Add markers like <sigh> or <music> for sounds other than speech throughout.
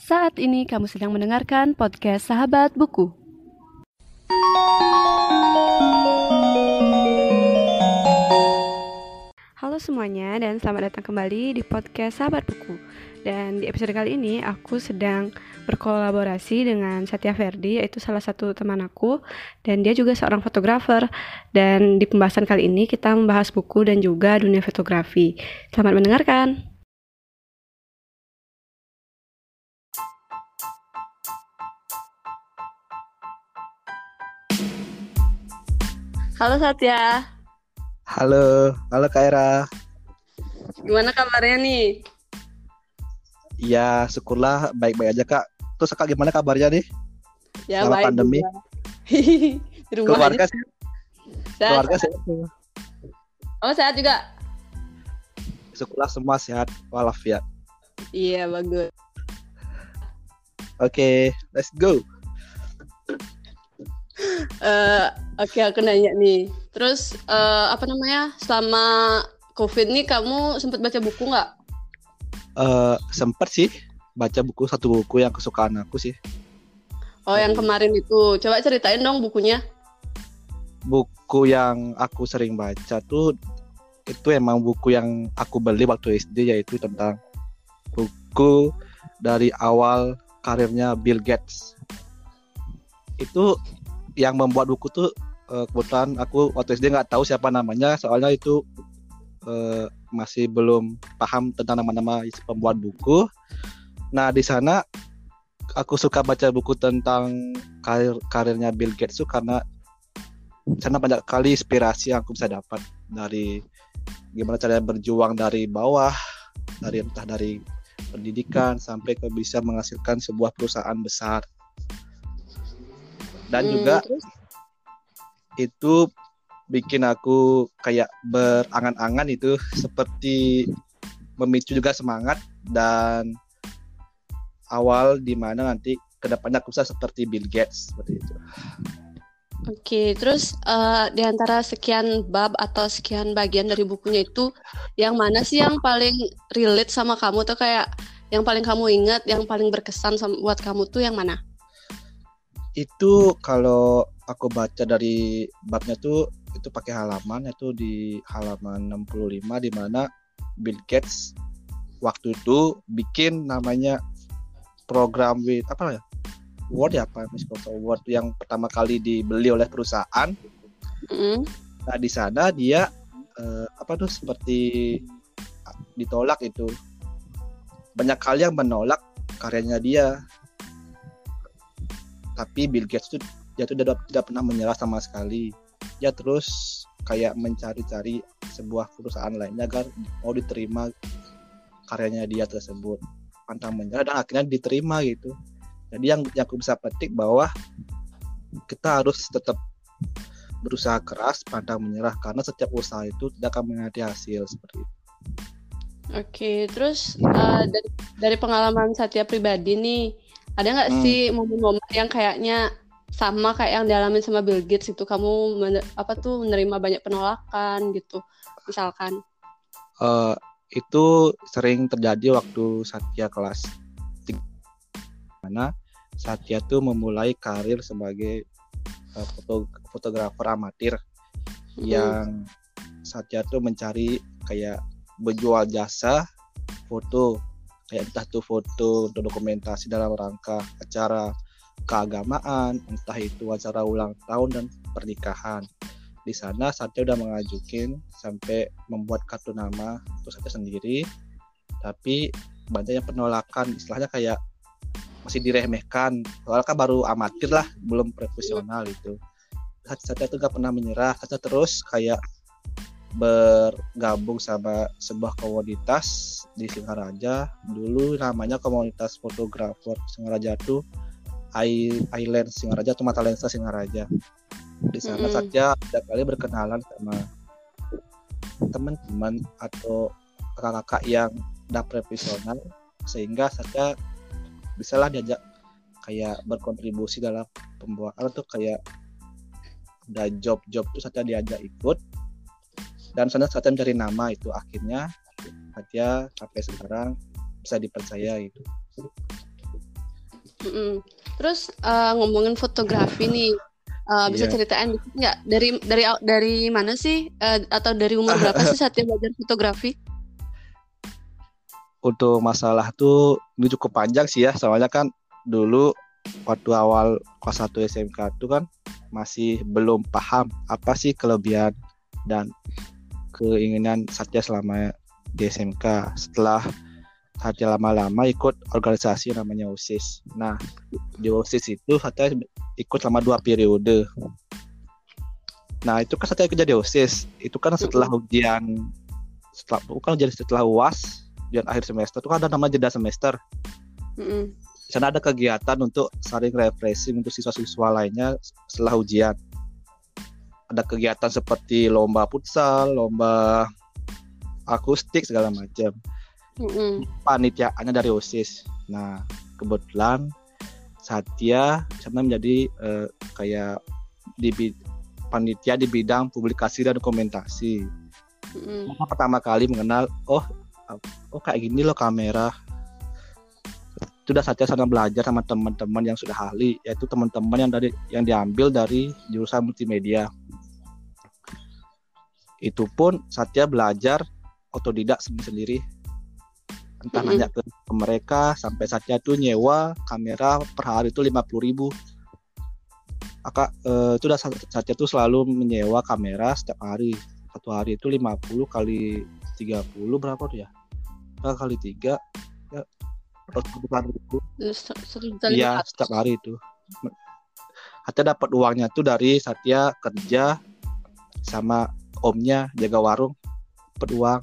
Saat ini kamu sedang mendengarkan podcast Sahabat Buku. Halo semuanya dan selamat datang kembali di podcast Sahabat Buku. Dan di episode kali ini aku sedang berkolaborasi dengan Satya Verdi yaitu salah satu teman aku dan dia juga seorang fotografer. Dan di pembahasan kali ini kita membahas buku dan juga dunia fotografi. Selamat mendengarkan. Halo Satya. Halo, halo Kaira. Gimana kabarnya nih? Ya, syukurlah baik-baik aja Kak. Terus Kak gimana kabarnya nih? Ya Selama baik. pandemi. juga. <laughs> Di rumah Keluarga aja. sih, Sehat. keluarga sehat. Oh sehat juga. Syukurlah semua sehat walafiat. Iya bagus. Oke, let's go. Eh, Oke aku nanya nih. Terus eh, apa namanya? Selama COVID nih kamu sempat baca buku nggak? Eh sempet sih baca buku satu buku yang kesukaan aku sih. Oh yang kemarin itu. Coba ceritain dong bukunya. Buku yang aku sering baca tuh itu emang buku yang aku beli waktu SD yaitu tentang buku dari awal karirnya Bill Gates. Itu yang membuat buku tuh eh, kebetulan aku waktu SD nggak tahu siapa namanya soalnya itu eh, masih belum paham tentang nama-nama pembuat buku. Nah di sana aku suka baca buku tentang karir karirnya Bill Gates tuh karena sana banyak kali inspirasi yang aku bisa dapat dari gimana caranya berjuang dari bawah, dari entah dari pendidikan sampai ke bisa menghasilkan sebuah perusahaan besar. Dan Hmm, juga terus? itu bikin aku kayak berangan-angan itu seperti memicu juga semangat dan awal di mana nanti ke depannya aku bisa seperti Bill Gates seperti itu. Oke, terus eh, di antara sekian bab atau sekian bagian dari bukunya itu, yang mana sih yang paling relate sama kamu tuh kayak yang paling kamu ingat, yang paling berkesan sama buat kamu tuh yang mana? Itu kalau aku baca dari babnya tuh itu pakai halaman itu di halaman 65 di mana Bill Gates waktu itu bikin namanya program with apa ya? Word ya apa Microsoft Word yang pertama kali dibeli oleh perusahaan Mm. Nah di sana dia eh, apa tuh seperti ditolak itu banyak kali yang menolak karyanya dia. Tapi Bill Gates tuh dia tuh tidak, tidak pernah menyerah sama sekali. Dia terus kayak mencari-cari sebuah perusahaan lainnya agar mau diterima karyanya dia tersebut. Pantang menyerah dan akhirnya diterima gitu. Jadi yang yang aku bisa petik bahwa kita harus tetap berusaha keras, pantang menyerah karena setiap usaha itu tidak akan mengganti hasil seperti itu. Oke, terus eh, dari, dari pengalaman Satya pribadi nih, ada nggak Hmm. sih momen-momen yang kayaknya sama kayak yang dialamin sama Bill Gates itu kamu apa tuh menerima banyak penolakan gitu, misalkan? Eh, itu sering terjadi waktu Satya kelas 3 mana Satya tuh memulai karir sebagai eh, foto fotografer amatir Mm. yang Satya tuh mencari kayak berjual jasa foto kayak entah tuh foto untuk dokumentasi dalam rangka acara keagamaan entah itu acara ulang tahun dan pernikahan. Di sana Satya udah mengajukan sampai membuat kartu nama untuk Satya sendiri tapi banyak yang penolakan. Istilahnya kayak masih diremehkan. Soalnya kan baru amatir lah belum profesional itu. Satya tuh gak pernah menyerah. Satya terus kayak bergabung sama sebuah komunitas di Singaraja. Dulu namanya komunitas fotografer Singaraja tuh I- Island Singaraja atau Mata Lensa Singaraja. Di sana Mm-mm. Satya ada kali berkenalan sama teman-teman atau kakak-kakak yang udah profesional sehingga Satya bisalah diajak kayak berkontribusi dalam pembuatan tuh kayak udah job-job tuh Satya diajak ikut dan sana Satya mencari nama itu akhirnya Satya sampai sekarang bisa dipercaya itu Mm-mm. Terus uh, ngomongin fotografi nih, uh, bisa Iya. ceritain nggak dari dari dari mana sih uh, atau dari umur <laughs> berapa sih Satya belajar fotografi? Untuk masalah tuh ini cukup panjang sih ya, soalnya kan dulu waktu awal kelas 1 SMK tuh kan masih belum paham apa sih kelebihan dan keinginan Satya selama di SMK. Setelah Satya lama-lama ikut organisasi namanya OSIS. Nah, di OSIS itu Satya ikut selama dua periode. Nah, itu kan Satya ikut jadi OSIS. Itu kan setelah ujian setelah bukan jadi setelah UAS ujian akhir semester itu kan ada nama jeda semester. Mm-mm. Di sana ada kegiatan untuk saling refreshing untuk siswa-siswa lainnya setelah ujian. Ada kegiatan seperti lomba futsal, lomba akustik segala macam. Mm-mm. Panitiaannya dari OSIS. Nah, kebetulan Satya sana menjadi eh, kayak di panitia di bidang publikasi dan dokumentasi. Karena pertama kali mengenal oh oh kayak gini loh kamera sudah saja sana belajar sama teman-teman yang sudah ahli yaitu teman-teman yang dari yang diambil dari jurusan multimedia itu pun Satya belajar otodidak sendiri entah Mm-mm. nanya ke, ke mereka sampai Satya tuh nyewa kamera per hari itu 50.000 ribu. Aka, eh, itu udah Sat- Satya tuh selalu menyewa kamera setiap hari. Satu hari itu 50 kali 30 berapa tuh ya? Berapa kali tiga ya lima iya ratus. setiap hari itu. Satya dapat uangnya tuh dari Satya kerja sama omnya jaga warung dapat uang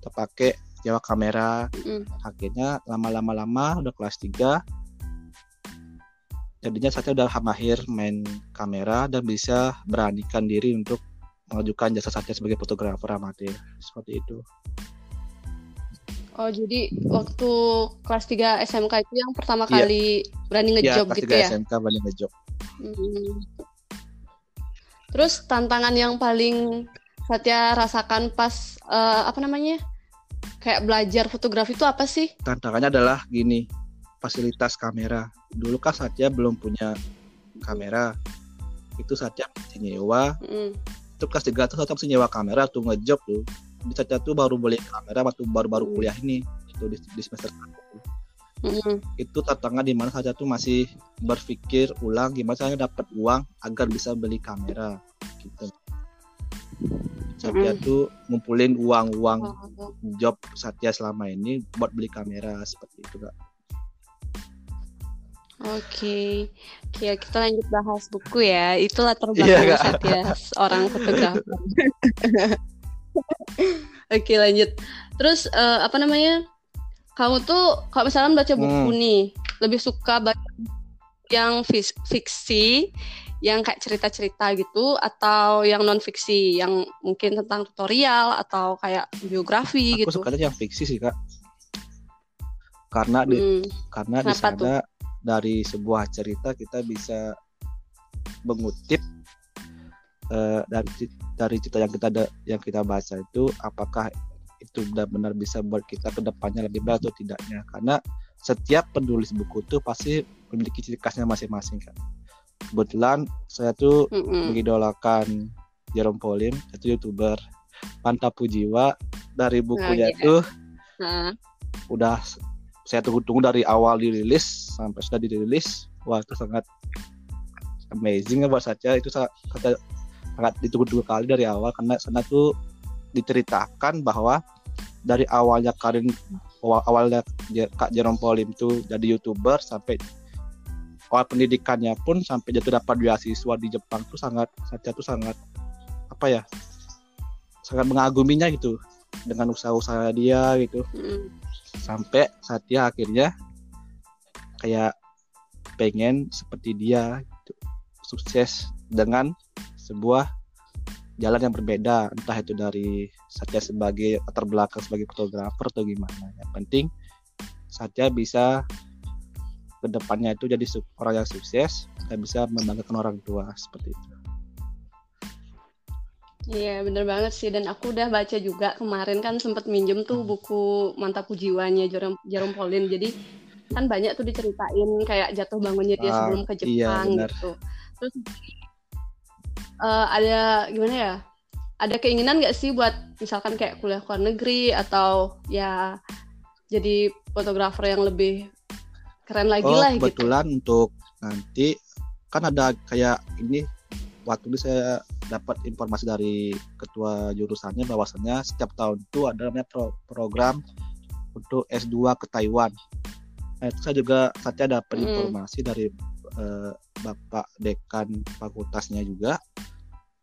terpakai nyewa kamera Mm-mm. akhirnya lama-lama lama udah kelas 3 jadinya Satya udah mahir main kamera dan bisa beranikan diri untuk mengajukan jasa Satya sebagai fotografer amatir seperti itu Oh jadi waktu kelas 3 SMK itu yang pertama Iya. kali berani ngejob kelas gitu 3 ya? SMK balik ngejob Mm. Terus tantangan yang paling Satya rasakan pas eh, apa namanya? Kayak belajar fotografi itu apa sih? tantangannya adalah gini fasilitas kamera dulu kan Satya belum punya kamera itu Satya mesti nyewa Mm. itu kelas 3 tuh Satya mesti nyewa kamera tuh ngejob tuh di Satya tuh baru beli kamera waktu baru-baru kuliah ini itu di, di semester satu. Mm-mm. itu tantangan di mana Satya tuh masih berpikir ulang gimana saya dapat uang agar bisa beli kamera gitu Satya Mm. tuh ngumpulin uang-uang Oh. job Satya selama ini buat beli kamera seperti itu kak Oke, Oke, kita lanjut bahas buku ya. Itu latar belakang Kak. Satya, seorang fotografer. <laughs> Oke, lanjut. Terus eh, apa namanya? Kamu tuh kalau misalnya baca buku Hmm. nih, lebih suka baca yang fiksi, yang kayak cerita-cerita gitu, atau yang non fiksi, yang mungkin tentang tutorial atau kayak biografi aku gitu. sukanya yang fiksi sih kak karena di Hmm, karena di tuh? sana dari sebuah cerita kita bisa mengutip eh, dari dari cerita yang kita yang kita baca itu apakah itu benar-benar bisa buat kita ke depannya lebih baik atau tidaknya karena setiap penulis buku itu pasti memiliki ciri khasnya masing-masing kan kebetulan saya tuh mm-mm. mengidolakan Jerome Pauline itu youtuber. Pantapu Jiwa dari bukunya itu Nah, udah saya tunggu-tunggu dari awal dirilis sampai sudah dirilis. Wah itu sangat amazing ya buat saya itu sangat sangat, sangat ditunggu-tunggu kali dari awal karena sana tuh diceritakan bahwa dari awalnya Karin awal awalnya Kak Jerome Pauline itu jadi youtuber sampai awal pendidikannya pun sampai jatuh dapat beasiswa di Jepang tuh sangat saya tuh sangat apa ya sangat mengaguminya gitu dengan usaha-usaha dia gitu mm, sampai Satya akhirnya kayak pengen seperti dia gitu. sukses dengan sebuah jalan yang berbeda entah itu dari Satya sebagai latar belakang sebagai fotografer atau gimana yang penting Satya bisa ke depannya itu jadi orang yang sukses dan bisa membanggakan orang tua seperti itu. Iya bener banget sih. Dan aku udah baca juga kemarin kan sempat minjem tuh buku Mantapku Jiwanya Jerome, Jerome Pauline. Jadi kan banyak tuh diceritain kayak jatuh bangunnya dia Ah, sebelum ke iya, Jepang benar. gitu. Terus eh, ada gimana ya? Ada keinginan nggak sih buat misalkan kayak kuliah ke luar negeri atau ya jadi fotografer yang lebih keren lagi oh lah gitu kebetulan untuk nanti kan ada kayak ini waktu itu saya dapat informasi dari ketua jurusannya bahwasannya setiap tahun itu ada namanya pro- program untuk S2 ke Taiwan. Nah, itu saya juga saya dapat Mm. informasi dari eh, Bapak Dekan fakultasnya juga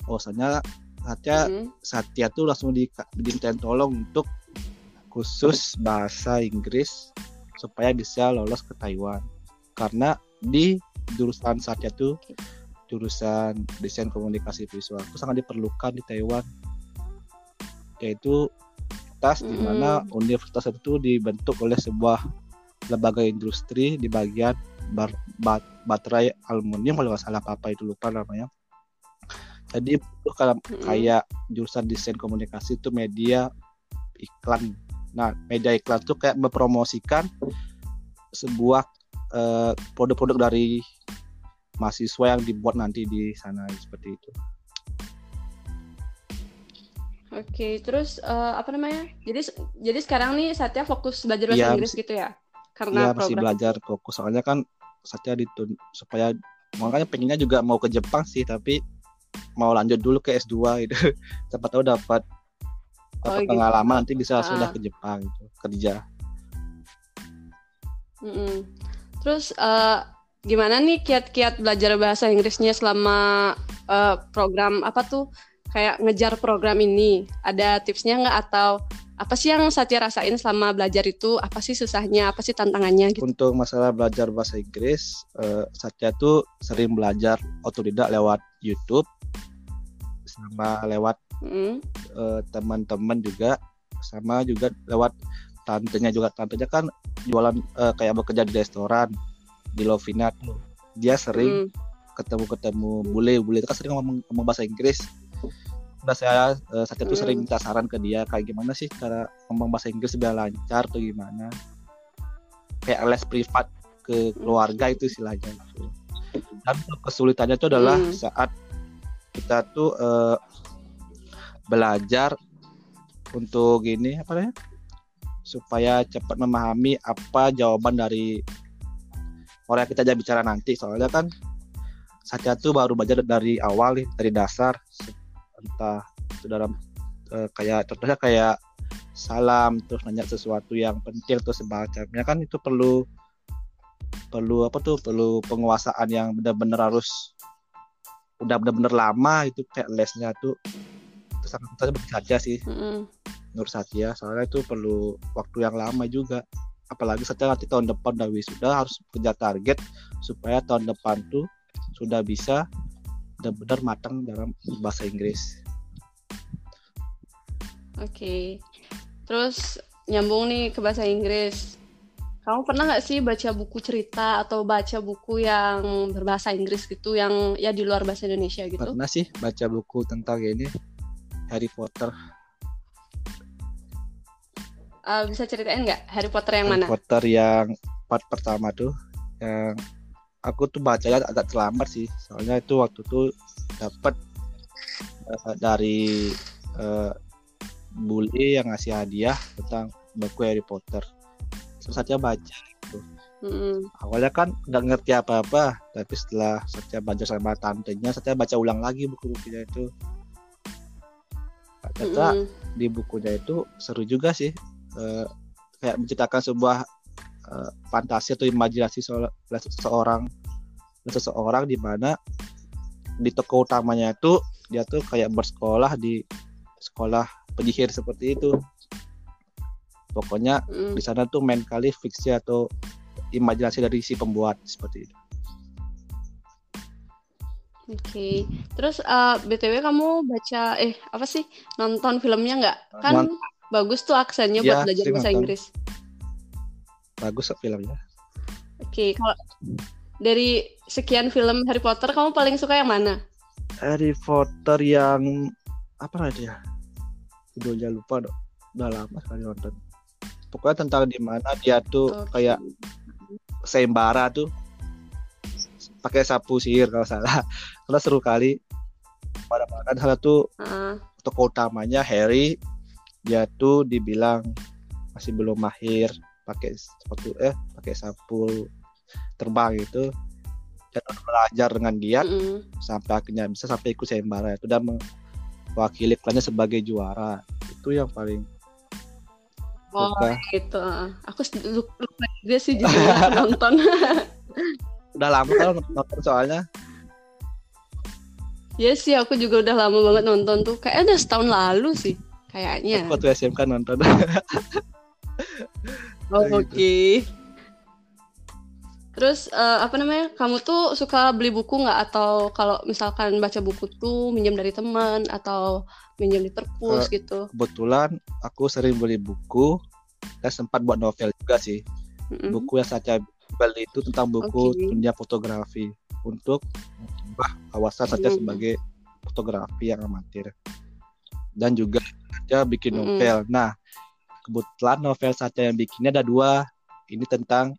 bahwasanya saya Mm. Satya tuh langsung di, dimintain tolong untuk khusus bahasa Inggris supaya bisa lolos ke Taiwan. Karena di jurusan tuh Oke. jurusan desain komunikasi visual itu sangat diperlukan di Taiwan. Yaitu universitas di mana universitas itu dibentuk oleh sebuah lembaga industri di bagian bar- bat- baterai aluminium kalau nggak salah apa apa itu lupa namanya. Jadi itu kalau kayak jurusan desain komunikasi itu media iklan. Nah, media iklan itu kayak mempromosikan sebuah eh, produk-produk dari mahasiswa yang dibuat nanti di sana seperti itu. Oke, terus eh, apa namanya? Jadi jadi sekarang nih Satya fokus belajar bahasa Iya, Inggris masih- gitu ya? Karena masih program belajar fokus soalnya kan saya ditun supaya makanya pengennya juga mau ke Jepang sih tapi mau lanjut dulu ke S2 gitu. <laughs> Siapa tahu dapat Oh, gitu. pengalaman nanti bisa sudah Ah. ke Jepang gitu, kerja. Mm-mm. Terus eh, gimana nih kiat-kiat belajar bahasa Inggrisnya selama eh, program apa tuh kayak ngejar program ini? Ada tipsnya nggak atau apa sih yang Satya rasain selama belajar itu? Apa sih susahnya? Apa sih tantangannya gitu? Untuk masalah belajar bahasa Inggris, eh, Satya tuh sering belajar otodidak lewat YouTube sama lewat Mm. eh, teman-teman juga sama juga lewat tantenya juga tantenya kan jualan eh, kayak bekerja di restoran di Lovina tuh dia sering Mm. ketemu-ketemu bule bule itu kan sering ngomong, ngomong bahasa Inggris udah saya Satya tuh Mm. sering minta saran ke dia kayak gimana sih cara ngomong bahasa Inggris biar lancar atau gimana kayak les privat ke keluarga itu istilahnya itu dan kesulitannya itu adalah Mm. saat kita tuh eh, belajar untuk gini apa namanya supaya cepat memahami apa jawaban dari orang yang kita ajak bicara nanti. Soalnya kan Satya tuh baru belajar dari awal nih dari dasar. Entah itu dalam eh, kayak contohnya kayak salam terus nanya sesuatu yang penting atau semacamnya kan itu perlu perlu apa tuh perlu penguasaan yang benar-benar harus udah benar-benar lama itu kayak lesnya tuh itu sangat sangat bagi Satya sih Mm-mm. menurut Satya soalnya itu perlu waktu yang lama juga apalagi Satya nanti tahun depan udah wisuda harus kerja target supaya tahun depan tuh sudah bisa benar-benar matang dalam bahasa Inggris Oke. Terus nyambung nih ke bahasa Inggris. Kamu pernah nggak sih baca buku cerita atau baca buku yang berbahasa Inggris gitu yang ya di luar bahasa Indonesia gitu? pernah sih baca buku tentang ini Harry Potter Eh, bisa ceritain nggak Harry Potter yang Harry mana? Potter yang part pertama tuh yang aku tuh bacanya agak terlambat sih soalnya itu waktu tuh dapat eh, dari eh, bully yang ngasih hadiah tentang buku Harry Potter terus saja baca Mm-mm. awalnya kan nggak ngerti apa-apa tapi setelah saya baca sama tantenya saya baca ulang lagi buku-bukunya itu ternyata Mm-mm. di bukunya itu seru juga sih Eh, kayak menciptakan sebuah eh, fantasi atau imajinasi seseorang seseorang di mana di toko utamanya itu dia tuh kayak bersekolah di sekolah penyihir seperti itu pokoknya Mm. di sana tuh main kali fiksi atau imajinasi dari si pembuat seperti itu Oke. Terus eh, BTW kamu baca eh apa sih nonton filmnya nggak? Kan Nont- bagus tuh aksennya Ya, buat belajar sering bahasa nonton. Inggris. bagus filmnya Oke, kalau dari sekian film Harry Potter kamu paling suka yang mana? Harry Potter yang apa namanya ya judulnya lupa dong udah lama sekali nonton pokoknya tentang di mana dia tuh Oke. kayak sayembara tuh pakai sapu sihir kalau salah <laughs> karena seru kali pada makan salah tuh Heeh. tokoh utamanya Harry dia tuh dibilang masih belum mahir pakai sepatu eh pakai sapu terbang itu dan belajar dengan dia Mm-mm. sampai akhirnya bisa sampai ikut sayembara itu dan mewakili klannya sebagai juara itu yang paling Oh gitu. Aku lupa juga sih judulnya aku <laughs> nonton. <laughs> udah lama kan nonton soalnya Iya sih, aku juga udah lama banget nonton tuh. Kayaknya udah setahun lalu sih, kayaknya. aku waktu SMK nonton <laughs> Oh, gitu. Oke. Terus eh, apa namanya? Kamu tuh suka beli buku nggak atau kalau misalkan baca buku tuh minjem dari teman atau minjem di perpus gitu? kebetulan aku sering beli buku dan sempat buat novel juga sih Mm-mm. buku yang saya beli itu tentang buku Oke. dunia fotografi untuk mengubah kawasan saja Hmm. sebagai fotografi yang amatir dan juga saja bikin Mm-mm. novel. Nah kebetulan novel saja yang bikinnya ada dua. Ini tentang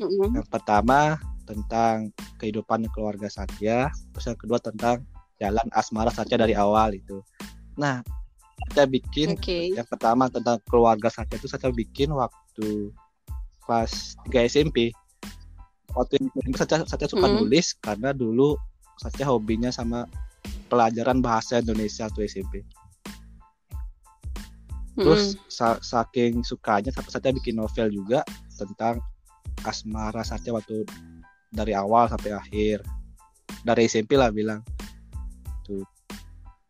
Mm-mm. yang pertama tentang kehidupan keluarga Satya, terus yang kedua tentang jalan asmara Satya dari awal itu. Nah saya bikin Oke. yang pertama tentang keluarga Satya itu saya bikin waktu kelas 3 SMP. Waktu itu saya, saya suka Mm. nulis karena dulu saya hobinya sama pelajaran bahasa Indonesia waktu SMP. Terus sa- saking sukanya sampai saya bikin novel juga tentang asmara Satya waktu dari awal sampai akhir. Dari SMP lah bilang. Tuh.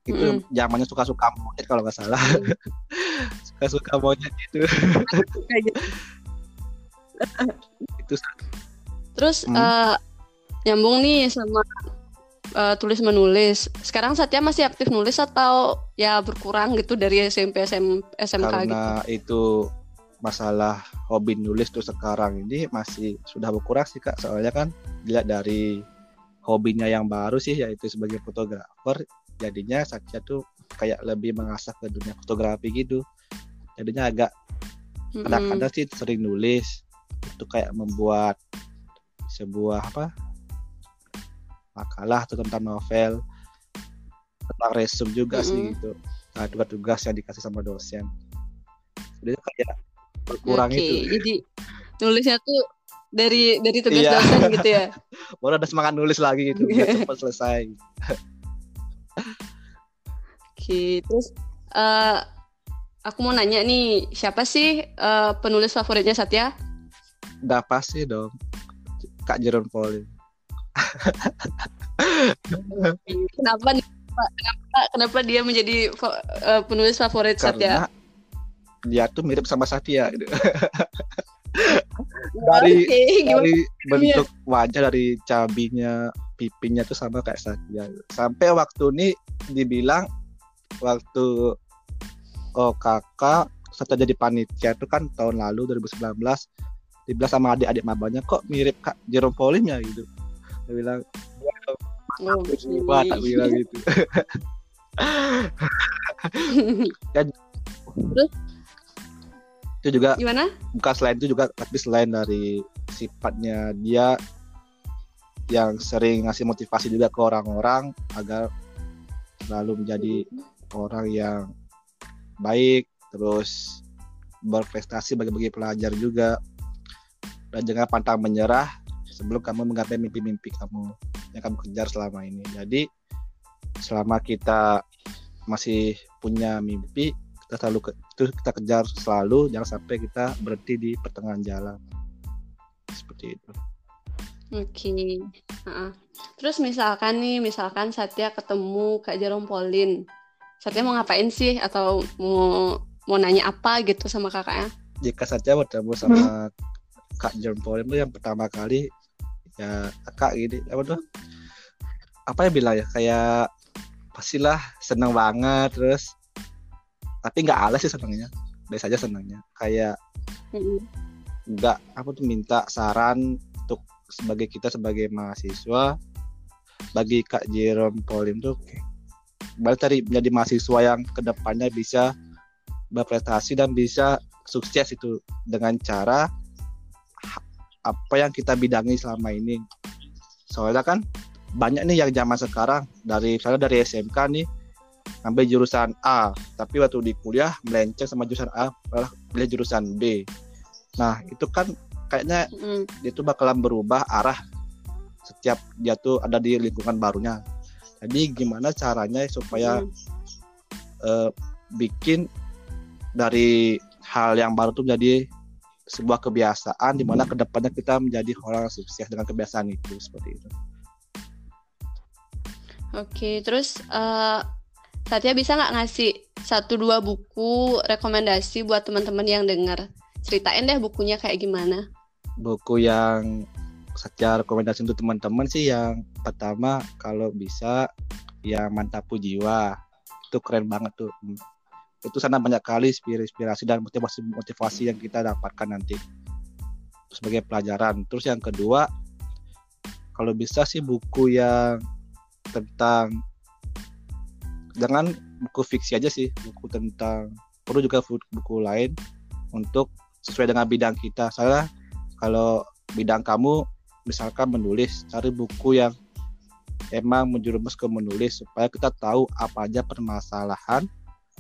Itu Mm-mm. zamannya suka-suka monyet kalau nggak salah. <laughs> suka-suka monyet itu. Kayak <laughs> gitu. itu Terus Hmm. eh, nyambung nih sama eh, tulis menulis. Sekarang Satya masih aktif nulis atau ya berkurang gitu dari SMP SM, SMK gitu? karena itu masalah hobi nulis tuh sekarang ini masih sudah berkurang sih kak. Soalnya kan dilihat dari hobinya yang baru sih yaitu sebagai fotografer jadinya Satya tuh kayak lebih mengasah ke dunia fotografi gitu. Jadinya agak kadang-kadang sih sering nulis. Itu kayak membuat sebuah apa makalah atau tentang novel tentang resume juga sih Mm-mm. gitu. Nah, tugas-tugas yang dikasih sama dosen. Jadi kayak berkurang Oke, itu jadi nulisnya tuh dari dari tugas Iya. dosen gitu ya. <laughs> baru ada semangat nulis lagi gitu biar cepat selesai Oke, terus eh aku mau nanya nih, siapa sih eh, penulis favoritnya Satya? udah pasti dong kak Jeron Pauline Kenapa nih? Kenapa, kenapa dia menjadi eh, penulis favorit Satya? Dia tuh mirip sama Satya gitu. <laughs> dari gimana? dari bentuk wajah dari cabinya pipinya tuh sama kayak Satya sampai waktu ini dibilang waktu oh kakak Satya jadi panitia itu kan tahun lalu 2019 dibilang sama adik-adik mabanya kok mirip kak Jerome Pauline ya? gitu. Dia bilang Oh, tak bilang gitu <laughs> <laughs> itu juga Gimana? bukan selain itu juga tapi selain dari sifatnya dia yang sering ngasih motivasi juga ke orang-orang agar selalu menjadi orang yang baik terus berprestasi bagi-bagi pelajar juga dan jangan pantang menyerah sebelum kamu menggapai mimpi-mimpi kamu yang kamu kejar selama ini jadi selama kita masih punya mimpi kita selalu ke, itu kita kejar selalu jangan sampai kita berhenti di pertengahan jalan seperti itu Oke. Heeh. Terus misalkan nih, misalkan Satya ketemu Kak Jerome Pauline. Satya mau ngapain sih atau mau mau nanya apa gitu sama kakaknya? jika saja bertemu sama Kak John Paul itu yang pertama kali ya kakak gini apa tuh apa ya bilang ya kayak pastilah seneng banget terus tapi nggak alas sih senengnya biasa aja senengnya kayak nggak apa tuh minta saran untuk sebagai kita sebagai mahasiswa. Bagi Kak Jerome Pauline tuh balik tadi menjadi mahasiswa yang ke depannya bisa berprestasi dan bisa sukses itu dengan cara apa yang kita bidangi selama ini. Soalnya kan banyak nih yang zaman sekarang dari misalnya dari SMK nih ngambil jurusan A tapi waktu di kuliah melenceng sama jurusan A malah pilih jurusan B nah itu kan kayaknya mm. dia tuh bakalan berubah arah setiap dia tuh ada di lingkungan barunya jadi gimana caranya supaya mm. uh, bikin dari hal yang baru tuh menjadi sebuah kebiasaan di mana ke depannya kita menjadi orang sukses dengan kebiasaan itu seperti itu. Oke, terus uh, Satya bisa nggak ngasih satu dua buku rekomendasi buat teman-teman yang dengar? Ceritain deh bukunya kayak gimana? Buku yang Satya rekomendasi untuk teman-teman sih yang pertama kalau bisa yang Mantapu Jiwa itu keren banget tuh itu sana banyak kali inspirasi dan motivasi motivasi yang kita dapatkan nanti sebagai pelajaran terus yang kedua kalau bisa sih buku yang tentang jangan buku fiksi aja sih buku tentang perlu juga buku lain untuk sesuai dengan bidang kita saya kalau bidang kamu misalkan menulis cari buku yang emang menjerumus ke menulis supaya kita tahu apa aja permasalahan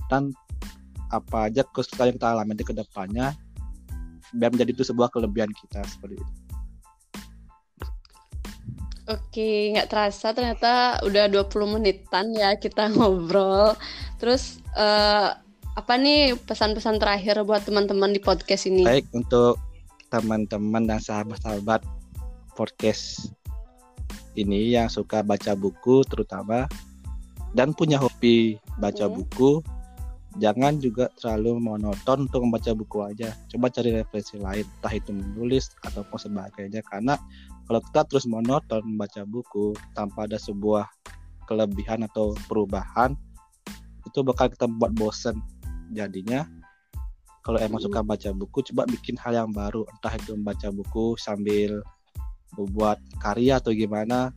dan apa aja kesulitan yang kita alami di ke depannya biar menjadi itu sebuah kelebihan kita seperti itu. Oke, nggak terasa ternyata udah 20 menitan ya kita ngobrol. Terus uh, apa nih pesan-pesan terakhir buat teman-teman di podcast ini? Baik, untuk teman-teman dan sahabat-sahabat podcast ini yang suka baca buku terutama dan punya hobi baca hmm. buku, jangan juga terlalu monoton untuk membaca buku aja. Coba cari referensi lain, entah itu menulis ataupun sebagainya karena kalau kita terus monoton membaca buku tanpa ada sebuah kelebihan atau perubahan itu bakal kita buat bosen. Jadinya kalau emang suka baca buku coba bikin hal yang baru. Entah itu membaca buku sambil membuat karya atau gimana.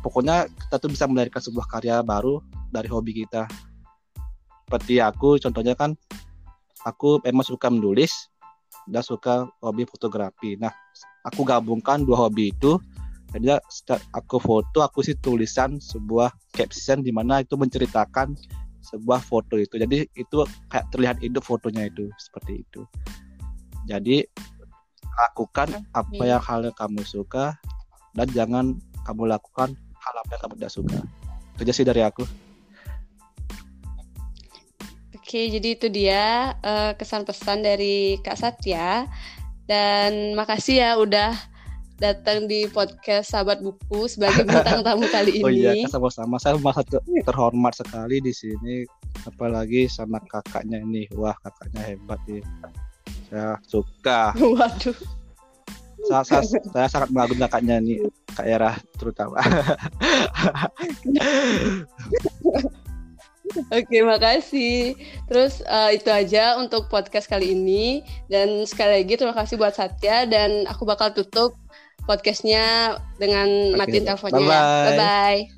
Pokoknya kita tuh bisa melahirkan sebuah karya baru dari hobi kita. Seperti aku contohnya kan aku emang suka menulis dan suka hobi fotografi. Nah aku gabungkan dua hobi itu jadi aku foto aku sih tulisan sebuah caption di mana itu menceritakan sebuah foto itu. Jadi itu kayak terlihat hidup fotonya itu seperti itu. Jadi lakukan apa yang hal yang kamu suka dan jangan kamu lakukan hal apa yang kamu tidak suka. Itu aja sih dari aku. Oke, jadi itu dia uh, kesan-pesan dari Kak Satya. Dan makasih ya udah datang di podcast Sahabat Buku sebagai bintang <laughs> tamu kali ini. Oh iya, sama-sama. Saya merasa terhormat sekali di sini, apalagi sama kakaknya ini. Wah, kakaknya hebat nih. Saya suka. Waduh. Saya, saya, saya sangat mengagumi kakaknya nih, Kak Era terutama. <laughs> Oke, makasih. Terus uh, itu aja untuk podcast kali ini. Dan sekali lagi terima kasih buat Satya. Dan aku bakal tutup podcastnya dengan okay. matiin teleponnya ya. Bye-bye.